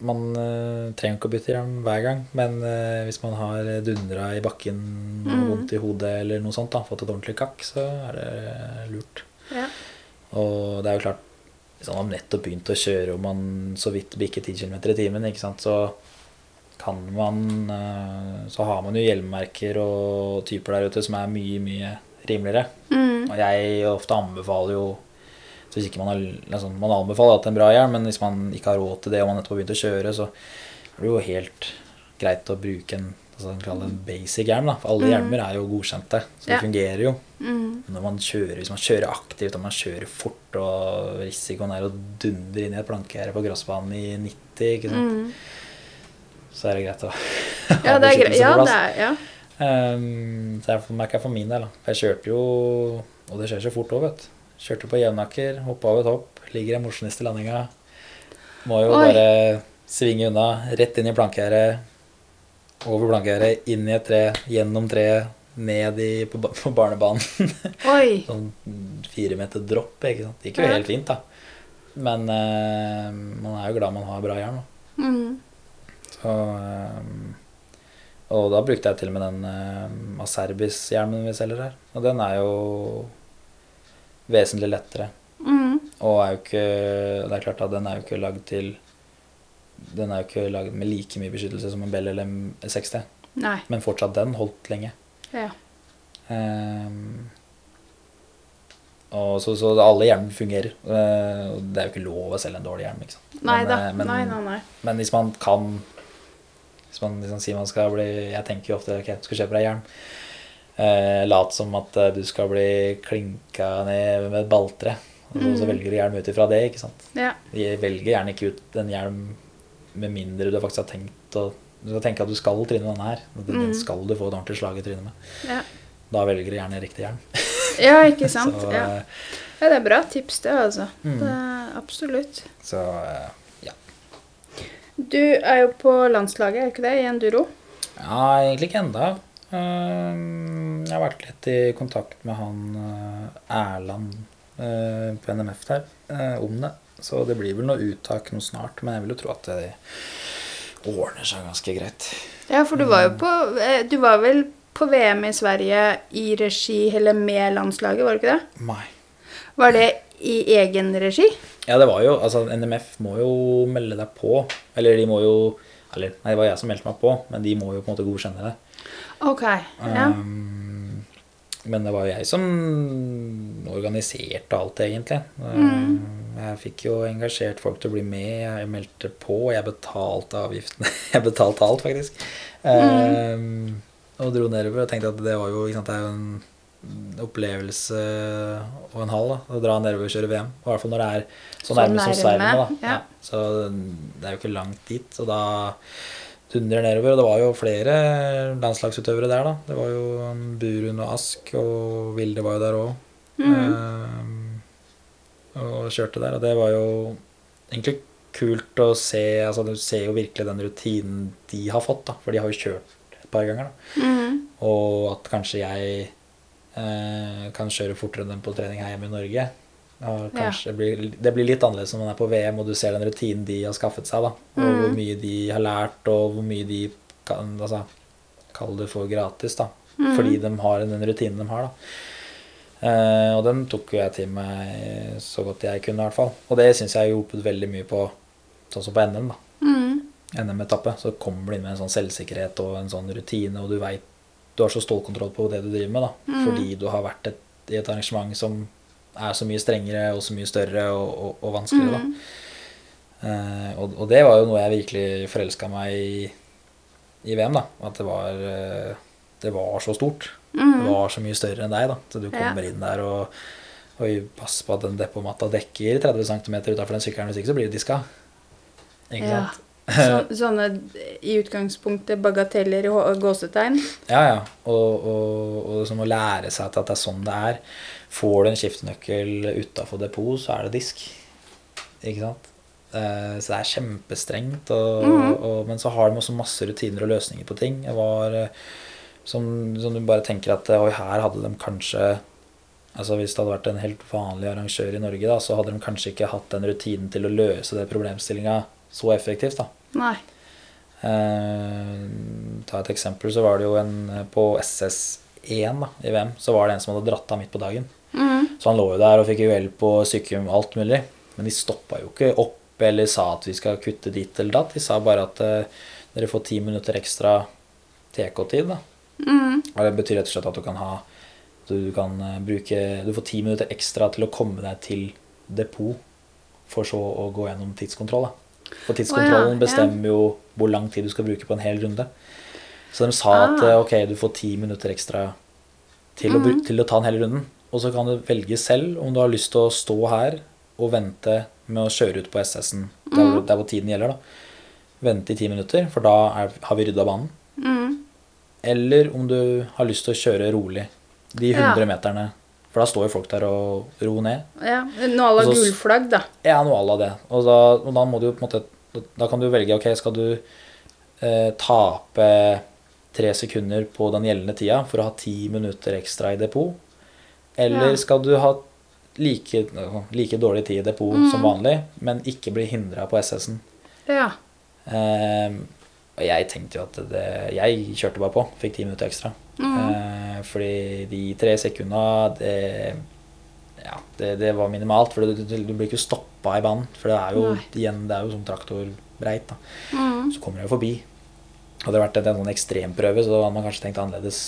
Man uh, trenger ikke å bytte hjelm hver gang, men uh, hvis man har dundra i bakken, Mm. vondt i hodet eller noe sånt, da, fått et ordentlig kakk, så er det lurt. Ja. Og det er jo klart, hvis man har nettopp begynt å kjøre og man så vidt bikker 10 km i timen, ikke sant, så kan man uh, Så har man jo hjelmmerker og typer der ute som er mye, mye rimeligere. Mm. Og jeg ofte anbefaler jo så hvis ikke man, har, liksom, man anbefaler at en bra hjelm, men hvis man ikke har råd til det og man nettopp har begynt å kjøre, så er det jo helt greit å bruke en, altså, en basic hjelm. Da. For alle Mm. hjelmer er jo godkjente, så det Ja. fungerer jo. Mm. Når man kjører, hvis man kjører aktivt og man kjører fort, og risikoen er å dundre inn i et plankegjerde på gressbanen i 90, ikke sant? Mm. så er det greit å Ja, det er beskyttelse på plass. det er ja. Um, så jeg merker for min del. da. For Jeg kjørte jo Og det skjer så fort òg, vet du. Kjørte på Jevnaker, hoppa av et hopp, ligger i mosjonist i landinga. Må jo Oi. bare svinge unna. Rett inn i plankegjerdet. Over plankegjerdet, inn i et tre, gjennom treet, ned i, på, på barnebanen. Oi. sånn fire meter dropp. ikke sant? Det gikk jo helt fint, da. Men uh, man er jo glad man har bra jern. Mm. Så, um, og da brukte jeg til og med den uh, Aserbis-hjelmen vi selger her. Og den er jo vesentlig lettere. Mm. Og er jo ikke Det er klart at den er jo ikke lagd til Den er jo ikke lagd med like mye beskyttelse som en Bell eller en 60, Nei. men fortsatt den holdt lenge. Ja. Um, og så, så alle hjernen fungerer. Eh, det er jo ikke lov å selge en dårlig hjelm. ikke sant? Nei Men, da. eh, men- Nei, nei, nei. Men hvis man kan Hvis man liksom sier man skal bli Jeg tenker jo ofte ok, skal kjøpe deg hjelm. Eh, lat som at eh, du skal bli klinka ned med et balltre. Og så, så Mm. velger du hjelm ut ifra det. ikke sant? Ja. De velger gjerne ikke ut en hjelm med mindre du faktisk har tenkt å Du skal tenke at du skal tryne denne her. Den Mm. skal du få et ordentlig slag i trynet med. Ja. Da velger du gjerne riktig hjelm. ja, ikke sant. Så, ja. eh, ja, det er bra tips, det, altså. Mm. Det absolutt. så eh, ja. Du er jo på landslaget, er ikke det, i enduro? Ja, egentlig ikke enda. Ehm, Jeg har vært litt i kontakt med han eh, Erland eh, på NMF der eh, om det. Så det blir vel noe uttak noe snart, men jeg vil jo tro at det ordner seg ganske greit. Ja, for du var jo på Du var vel på VM i Sverige i regi, eller med landslaget, var det ikke det? Nei. Var det i egen regi? Ja, det var jo Altså, NMF må jo melde deg på. Eller de må jo Eller, nei, det var jeg som meldte meg på, men de må jo på en måte godkjenne det. Ok. Ja. Um, men det var jo jeg som organiserte alt, egentlig. Mm. Ehm, Jeg fikk jo engasjert folk til å bli med. Jeg meldte på. Jeg betalte avgiftene. Jeg betalte alt, faktisk. Mm. Um, og dro nedover og tenkte at det var jo, ikke sant, det er jo en opplevelse og en halv da, å dra nedover og kjøre VM. I hvert fall når det er så Så nærme som nærme, Sverige. da. ja. Så det er jo ikke langt dit. Så da dundrer nedover. Og det var jo flere landslagsutøvere der, da. Det var jo Burund og Ask, og Vilde var jo der òg. Mm. og kjørte der. Og det var jo egentlig kult å se. altså Du ser jo virkelig den rutinen de har fått, da. For de har jo kjørt et par ganger. da. Mm. Og at kanskje jeg uh, kan kjøre fortere enn dem på trening her hjemme i Norge. Kanskje det, blir, det blir litt annerledes når man er på VM og du ser den rutinen de har skaffet seg. da, Og hvor Mm. mye de har lært, og hvor mye de kan altså, Kall det for gratis, da. Mm. Fordi de har den rutinen de har. da. Eh, og den tok jo jeg til meg så godt jeg kunne, i hvert fall. Og det syns jeg har hjulpet veldig mye på sånn som på NM. da. Mm. NM-etappe, så kommer du inn med en sånn selvsikkerhet og en sånn rutine, og du veit Du har så stålkontroll på det du driver med, da. Mm. Fordi du har vært et, i et arrangement som er så mye strengere og så mye større og, og, og vanskeligere, Mm. Eh, og, og det var jo noe jeg virkelig forelska meg i i VM, da. At det var eh, Det var så stort. Det Mm. var så mye større enn deg, da. Så du Ja. kommer inn der og Oi, pass på at den depotmatta dekker 30 cm utafor den sykkelen, hvis ikke så blir du diska. Ikke Ja. sant? Så, sånne i utgangspunktet bagateller i gåsetegn. Ja, ja. Og, og, og som å lære seg at det er sånn det er. Får du en skiftenøkkel utafor depot, så er det disk. Ikke sant? Eh, Så det er kjempestrengt. Og, Mhm. og, men så har de også masse rutiner og løsninger på ting. Jeg var eh, som, som du bare tenker at Oi, her hadde de kanskje Altså Hvis det hadde vært en helt vanlig arrangør i Norge, da, så hadde de kanskje ikke hatt den rutinen til å løse det problemstillinga så effektivt. da. Nei. Eh, ta et eksempel, så var det jo en eh, på SS1 da, i VM, så var det en som hadde dratt av midt på dagen. Mm. Så han lå jo der og fikk jo hjelp på sykehjem, alt mulig. Men de stoppa jo ikke opp eller sa at vi skal kutte dit eller datt. De sa bare at uh, dere får ti minutter ekstra TK-tid. da. Mm. Og det betyr rett og slett at du kan ha du kan eh, bruke Du får ti minutter ekstra til å komme deg til depot, for så å gå gjennom tidskontroll. da. For tidskontrollen ja. bestemmer jo hvor lang tid du skal bruke på en hel runde. Så de sa Ah. at ok, du får ti minutter ekstra til, å, til å ta den hele runden. Og så kan du velge selv om du har lyst til å stå her og vente med å kjøre ut på SS-en der, hvor- der hvor tiden gjelder. da. Vente i ti minutter, for da er, har vi rydda banen. Mm. Eller om du har lyst til å kjøre rolig de Ja. meterne. For da står jo folk der og roer ned. Ja. Noe à la gulflagg, da. Ja, noe à la det. Og da, og da må du på en måte Da kan du velge ok, skal du eh, tape tre sekunder på den gjeldende tida for å ha ti minutter ekstra i depot? Eller Ja. skal du ha like, like dårlig tid i depot Mm. som vanlig, men ikke bli hindra på SS-en? Ja. Eh, og jeg tenkte jo at det Jeg kjørte bare på. Fikk ti minutter ekstra. Mm. Eh, fordi de tre sekunda, det Ja, det, det var minimalt. For du, du, du blir ikke stoppa i banen. For det er jo igjen, det er jo som traktorbreit. da. Mm. Så kommer jeg jo forbi. Hadde det vært en, en sånn ekstremprøve, så hadde man kanskje tenkt annerledes.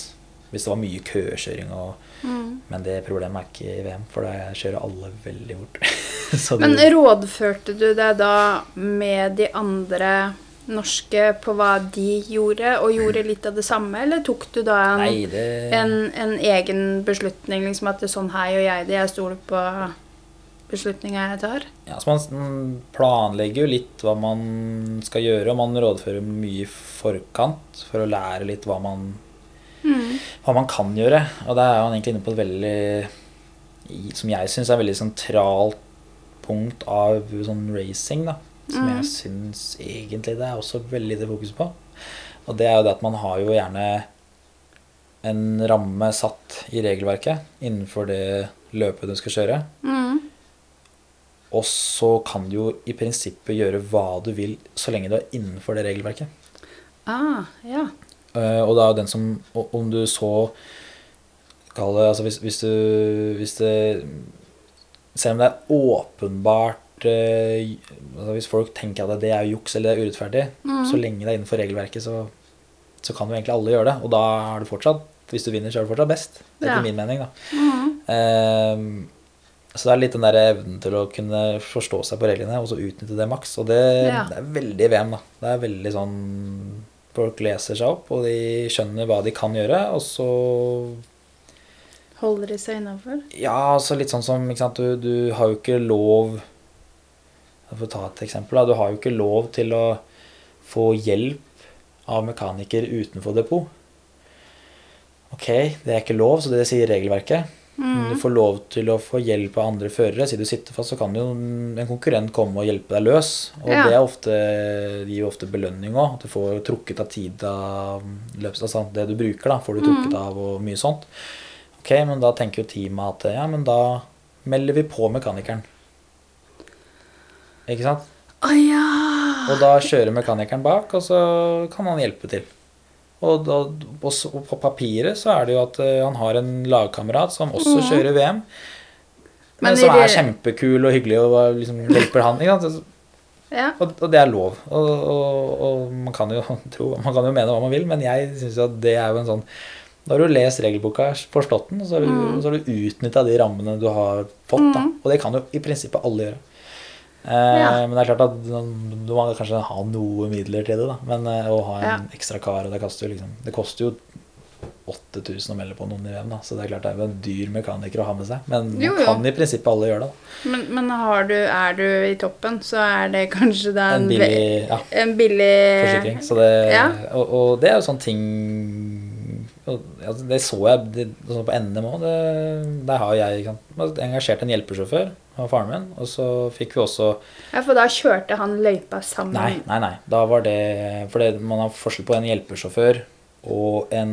Hvis det var mye køkjøring og Mm. Men det problemet er ikke i VM, for da kjører alle veldig fort. Men du, rådførte du deg da med de andre norske på hva de gjorde, og gjorde litt av det samme, eller tok du da en, Nei, det en, en egen beslutning, liksom at det er sånn her gjør jeg det, jeg stoler på beslutninga jeg tar? Ja, så Man planlegger jo litt hva man skal gjøre, og man rådfører mye i forkant for å lære litt hva man, Mm. hva man kan gjøre. Og da er han egentlig inne på et veldig Som jeg syns er et veldig sentralt punkt av sånn racing. da Som Mm. jeg syns egentlig det er også veldig lite fokus på. Og det er jo det at man har jo gjerne en ramme satt i regelverket innenfor det løpet du skal kjøre. Mm. Og så kan du jo i prinsippet gjøre hva du vil så lenge du er innenfor det regelverket. Ah, ja. Eh, og det er jo den som Om du så Kall det Altså hvis, hvis du Hvis det Selv om det er åpenbart eh, altså Hvis folk tenker at det er juks eller det er urettferdig, Mm. så lenge det er innenfor regelverket, så, så kan jo egentlig alle gjøre det. Og da er du fortsatt Hvis du vinner, så er du fortsatt best. Etter Ja. min mening, da. Mm. Ehm, Så det er litt den der evnen til å kunne forstå seg på reglene og så utnytte det maks. Og det, Ja. det er veldig VM, da. Det er veldig sånn Folk leser seg opp, og de skjønner hva de kan gjøre, og så Holder de seg innafor? Ja, altså litt sånn som sant, du, du har jo ikke lov For å ta et eksempel, da. Du har jo ikke lov til å få hjelp av mekaniker utenfor depot. Ok, det er ikke lov, så det sier regelverket. Men du får lov til å få hjelp av andre førere. Siden du sitter fast, så kan jo en konkurrent komme og hjelpe deg løs. Og Ja. det er ofte, gir ofte belønning òg. At du får trukket av tid av løpet. Altså det du bruker, da, får du trukket av og mye sånt. Ok, men da tenker jo teamet at ja, men da melder vi på mekanikeren. Ikke sant? Å ja! Og da kjører mekanikeren bak, og så kan han hjelpe til. Og, da, og på papiret så er det jo at eh, han har en lagkamerat som også kjører VM. Men, Mhm. Men som er det- kjempekul og hyggelig og liksom hjelper han. Ikke sant? ja. Og, og det er lov. Og, og, man, kan jo tro, man kan jo mene hva man vil, men jeg syns at det er jo en sånn Da har du lest regelboka, forstått den, og så har du, Mm. du utnytta de rammene du har fått. Da. Og det kan jo i prinsippet alle gjøre. Eh, Ja. Men det er klart at du må kanskje ha noe midler til det. da Men eh, å ha en Ja. ekstra kar det koster jo liksom Det koster jo 8000 å melde på noen i VM, da så det er klart det er jo en dyr mekaniker å ha med seg. Men Jo, man jo. kan i prinsippet alle gjøre det. da Men, men har du, er du i toppen, så er det kanskje da En billig ja, en billig forsikring. Så det, og, og det er jo sånn ting og, Det så jeg det, sånn på NM òg. Der har jeg sant, engasjert en hjelpesjåfør av faren min. Og så fikk vi også Ja, for da kjørte han løypa sammen. Nei, nei, nei. Da var det For det, man har forskjell på en hjelpesjåfør og en,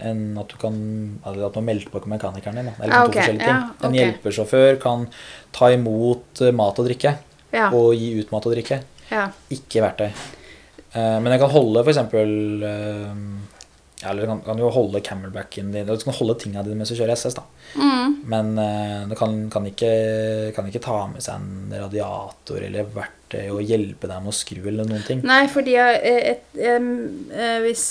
en at du kan altså At man melder på mekanikeren din. Da. Det er liksom Ah, to forskjellige ting. ja, En ok. hjelpesjåfør kan ta imot eh, mat og drikke. Ja, Og gi ut mat og drikke. ja. Ikke verktøy. Eh, men jeg kan holde eh, ja, Eller kan, kan jo holde camelbacken din Du kan holde tinga dine mens du kjører SS, da. Mm. Men uh, du kan, kan, ikke, kan ikke ta med seg en radiator eller verktøy og hjelpe deg med å skru eller noen ting. Nei, fordi jeg, et, em, eh, hvis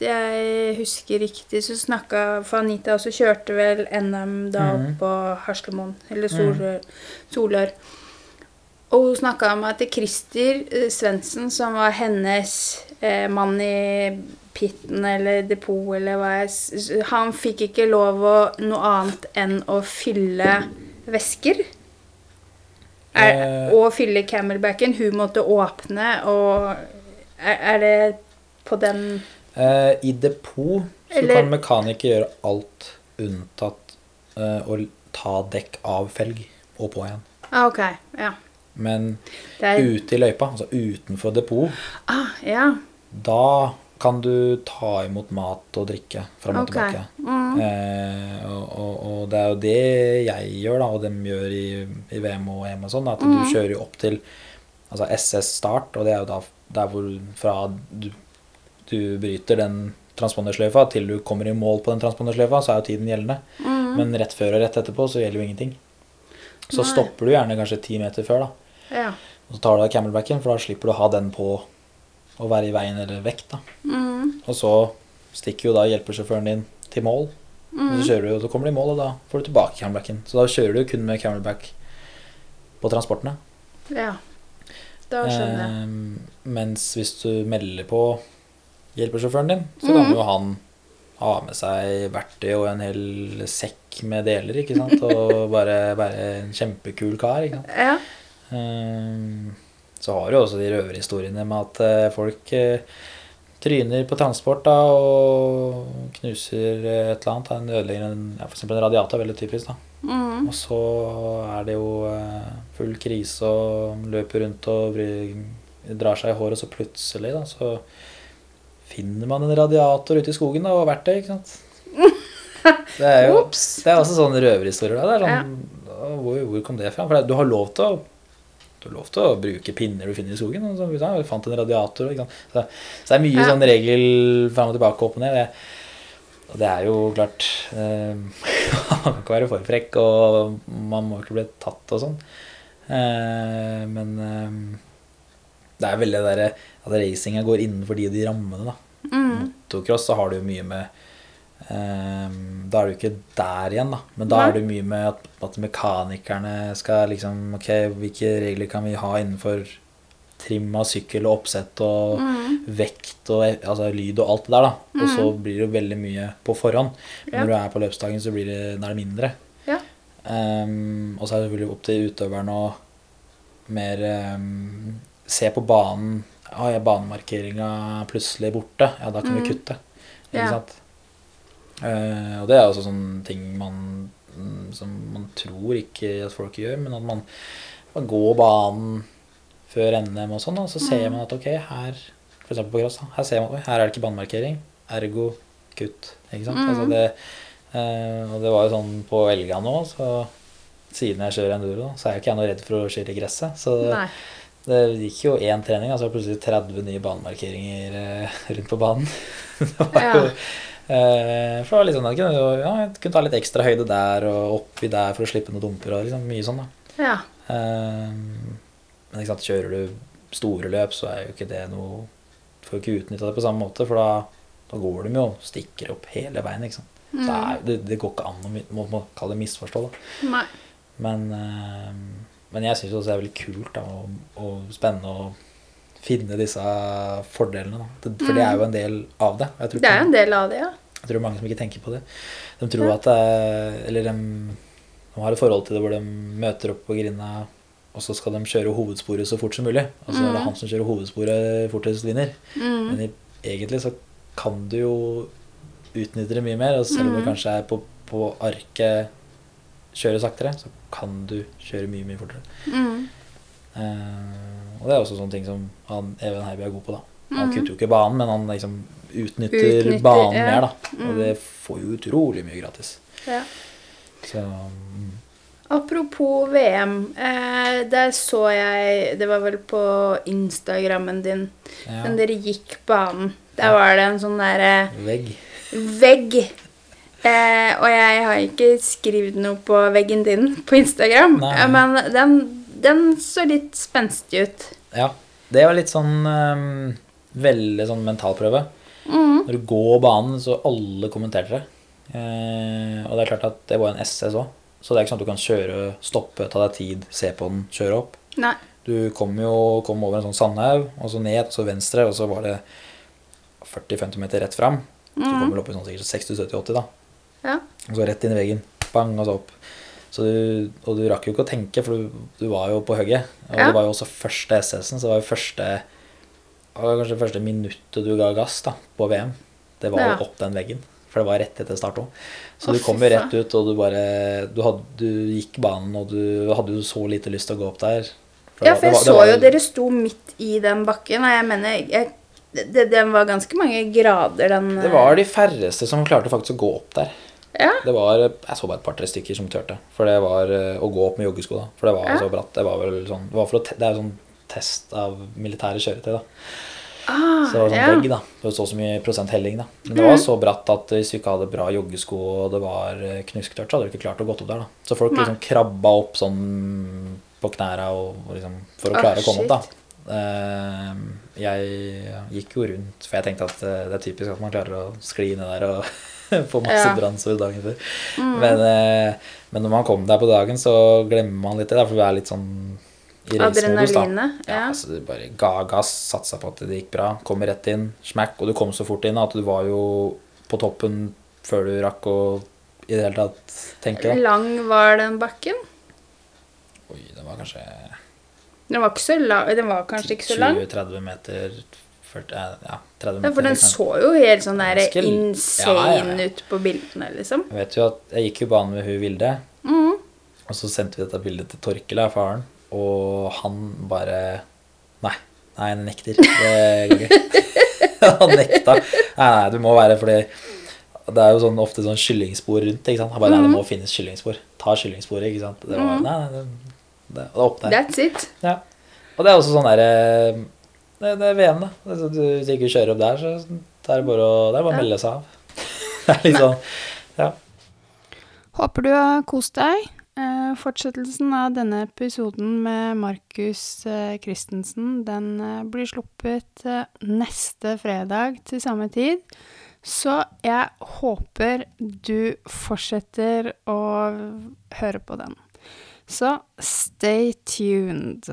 jeg husker riktig, så snakka For Anita også kjørte vel NM da Mhm. opp på Haslemoen, eller Sol, Solør. Og hun snakka om at Christer eh, Svendsen, som var hennes eh, mann i pitten eller depot eller hva jeg Han fikk ikke lov å noe annet enn å fylle væsker. Er, Eh. og fylle camelbacken. Hun måtte åpne, og er, er det på den Eh, I depot så Eller- kan mekaniker gjøre alt unntatt eh, å ta dekk av felg og på igjen. ah, Ok, ja. Men er, ute i løypa, altså utenfor depot, ah, ja. Da kan du ta imot mat og drikke fram og okay. tilbake. Mm. Eh, og, og, og det er jo det jeg gjør, da, og dem gjør i, i VM og EM og sånn, at Mm. du kjører jo opp til altså SS start, og det er jo da der hvor fra du, du bryter den transpondersløyfa til du kommer i mål på den transpondersløyfa, så er jo tiden gjeldende. Mm. Men rett før og rett etterpå så gjelder jo ingenting. Så Nei. stopper du gjerne kanskje ti meter før, da. ja. Og så tar du av camelbacken, for da slipper du å ha den på å være i veien eller vekk, da. Mm. Og så stikker jo da hjelpesjåføren din til mål. Og så kjører du, og så kommer du i mål, og da får du tilbake camelbacken. Så da kjører du kun med camelback på transportene. ja. Da skjønner jeg. Eh, mens hvis du melder på hjelpesjåføren din, så kan mm. jo han ha med seg verktøy og en hel sekk med deler, ikke sant. Og bare være en kjempekul kar, ikke sant. Ja. Ehm, Så har du også de røverhistoriene med at eh, folk eh, tryner på transport da, og knuser eh, et eller annet. En ødelegger en, ja, for en radiator, veldig typisk. da. Mm. Og så er det jo full krise og løper rundt og drar seg i håret, og så plutselig da, så finner man en radiator ute i skogen da, og verktøy, ikke sant. Det er jo det er også sånne røverhistorier. da. Det er sånn, hvor, hvor kom det fra? For du har lov til å du har lov til å bruke pinner du finner i skogen. Og så, vi fant en radiator. Så, så det er mye Ja. sånn regel fram og tilbake, opp og ned. Det, og det er jo klart eh, Man kan ikke være for frekk, og man må ikke bli tatt og sånn. Eh, men eh, det er veldig det derre at racinga går innenfor de de rammene, da. Mm. Motocross så har du jo mye med Ehm, da er du ikke der igjen, da. Men da Nei. er det mye med at, at mekanikerne skal liksom Ok, hvilke regler kan vi ha innenfor trim av sykkel og oppsett og Mm. vekt og altså, lyd og alt det der, da. Og så blir det jo veldig mye på forhånd. Men Ja. Når du er på løpsdagen, så blir det, det mindre. Ja. Um, og så er det selvfølgelig opp til utøveren å mer um, se på banen. Har jeg banemarkeringa plutselig borte? Ja, da kan vi kutte. Ikke Ja. sant? Eh, og det er også sånne ting man mm, som man tror ikke at folk gjør, men at man, man går banen før NM og sånn, og så ser man at ok, her for eksempel på cross, da, her ser man her er det ikke banemarkering, ergo kutt. Ikke sant? Altså det, eh, og det var jo sånn på Elga nå, så siden jeg kjører enduro, så er jo ikke jeg noe redd for å i gresset. Så Nei. det gikk jo én trening, altså plutselig 30 nye banemarkeringer eh, rundt på banen. det var Ja. jo For det var litt sånn at jeg kunne, ja, jeg kunne ta litt ekstra høyde der og oppi der for å slippe noen dumper og liksom mye sånn, da. Ja. Eh, men sant, kjører du store løp, så er jo ikke det noe Får jo ikke utnytta det på samme måte, for da, da går de jo og stikker opp hele veien, ikke sant. Så det, er, det, det går ikke an å må, må kalle det misforstå, da. Nei. Men, eh, men jeg syns også det er veldig kult da, og, og spennende å finne disse fordelene. Da. Det, for det er jo en del av det. Det er jo en del av det, ja. Jeg tror mange som ikke tenker på det. De tror at det er Eller de, de har et forhold til det hvor de møter opp på grinda, og så skal de kjøre hovedsporet så fort som mulig. Og så er det han som kjører hovedsporet fortest, vinner. Mm. Men i, egentlig så kan du jo utnytte det mye mer. Og selv om du kanskje er på, på arket kjører saktere, så kan du kjøre mye, mye fortere. Mm. Uh, og det er også sånne ting som han, Even Heiby er god på. da. Han kutter jo ikke banen, men han liksom utnytter, Utnytter, banen ja. mer. da. Og det får jo utrolig mye gratis. Ja. Så mm, Apropos VM. Eh, der så jeg Det var vel på Instagrammen din. ja, Men dere gikk banen. Der var det en sånn derre vegg. vegg. Eh, og jeg har ikke skrevet noe på veggen din på Instagram, Nei. eh, men den, den så litt spenstig ut. Ja. Det var litt sånn um, Veldig sånn mentalprøve. Mm. Når du går banen, så alle kommenterte det. Eh, og det er klart at det var en SS òg. Så det er ikke sånn at du kan kjøre, stoppe, ta deg tid, se på den, kjøre opp. Nei. Du kom jo kom over en sånn sandhaug, og så ned, og så venstre, og så var det 40-50 meter rett fram. Så du kom vel opp i sånn sikkert 60-70-80, da. Ja. Og så rett inn i veggen. Bang, og så opp. Så du, og du rakk jo ikke å tenke, for du, du var jo på hugget. Og Ja. det var jo også første SS-en, så det var jo første det var kanskje første minuttet du ga gass da, på VM. Det var Ja. opp den veggen. For det var rett etter start òg. Så Åh, du kom jo rett ut, og du bare du, hadde, du gikk banen, og du hadde jo så lite lyst til å gå opp der. For Ja, for jeg var- så var- jo dere sto midt i den bakken, og jeg mener jeg, det, Den var ganske mange grader, den Det var de færreste som klarte faktisk å gå opp der. Ja. Det var, Jeg så bare et par-tre stykker som turte. For det var eh, å gå opp med joggesko, da. For det var Ja. så bratt. Det var vel sånn Det, var for å det er sånn test av militære kjøretøy, da. Ah, Så sånn ja. vegg, da. Det var så så mye prosent helling, da. Men det var så bratt at hvis du ikke hadde bra joggesko og det var eh, knusktørt, så hadde du ikke klart å gå opp der, da. Så folk liksom krabba opp sånn på og liksom for å klare klare å komme shit. opp, da. Eh, jeg gikk jo rundt, for jeg tenkte at eh, det er typisk at man klarer å skli ned der og få masse Ja. brannsår dagen før. Men, eh, men når man kommer der på dagen, så glemmer man litt det, for du er litt sånn. Adrenalinet, Ja, ja. så du bare ga gass, satsa på at det gikk bra, kom rett inn, smack, og du kom så fort inn at du var jo på toppen før du rakk å i det hele tatt tenke. Lang var den bakken? Oi, den var kanskje Den var, ikke så lang, den var kanskje ikke så lang? 20-30 meter 40, ja, 30 Ja, for den liksom. så jo helt sånn der Ganske insane Ja, ja, ja. ut på bildene, liksom. Jeg vet jo at jeg gikk jo banen med hun Vilde, mm. og så sendte vi dette bildet til Torkel, faren, og han bare Nei, nei, han nekter. Det går ikke. han nekta. Nei, nei, du må være fordi det er jo sånn, ofte sånn kyllingspor rundt. ikke sant? Han bare, nei, det må finnes kyllingspor. Ta kyllingsporet, ikke sant. Det var, nei, nei, det, det, det åpner. That's it. Ja. Og det er også sånn der eh, Det, det er VM, da. Altså, hvis du ikke kjører opp der, så det er bare å, det er bare å melde seg av. det er litt sånn Ja. Håper du har kost deg. Eh, fortsettelsen av denne episoden med Markus eh, Christensen den eh, blir sluppet neste fredag til samme tid. Så jeg håper du fortsetter å høre på den. Så stay tuned.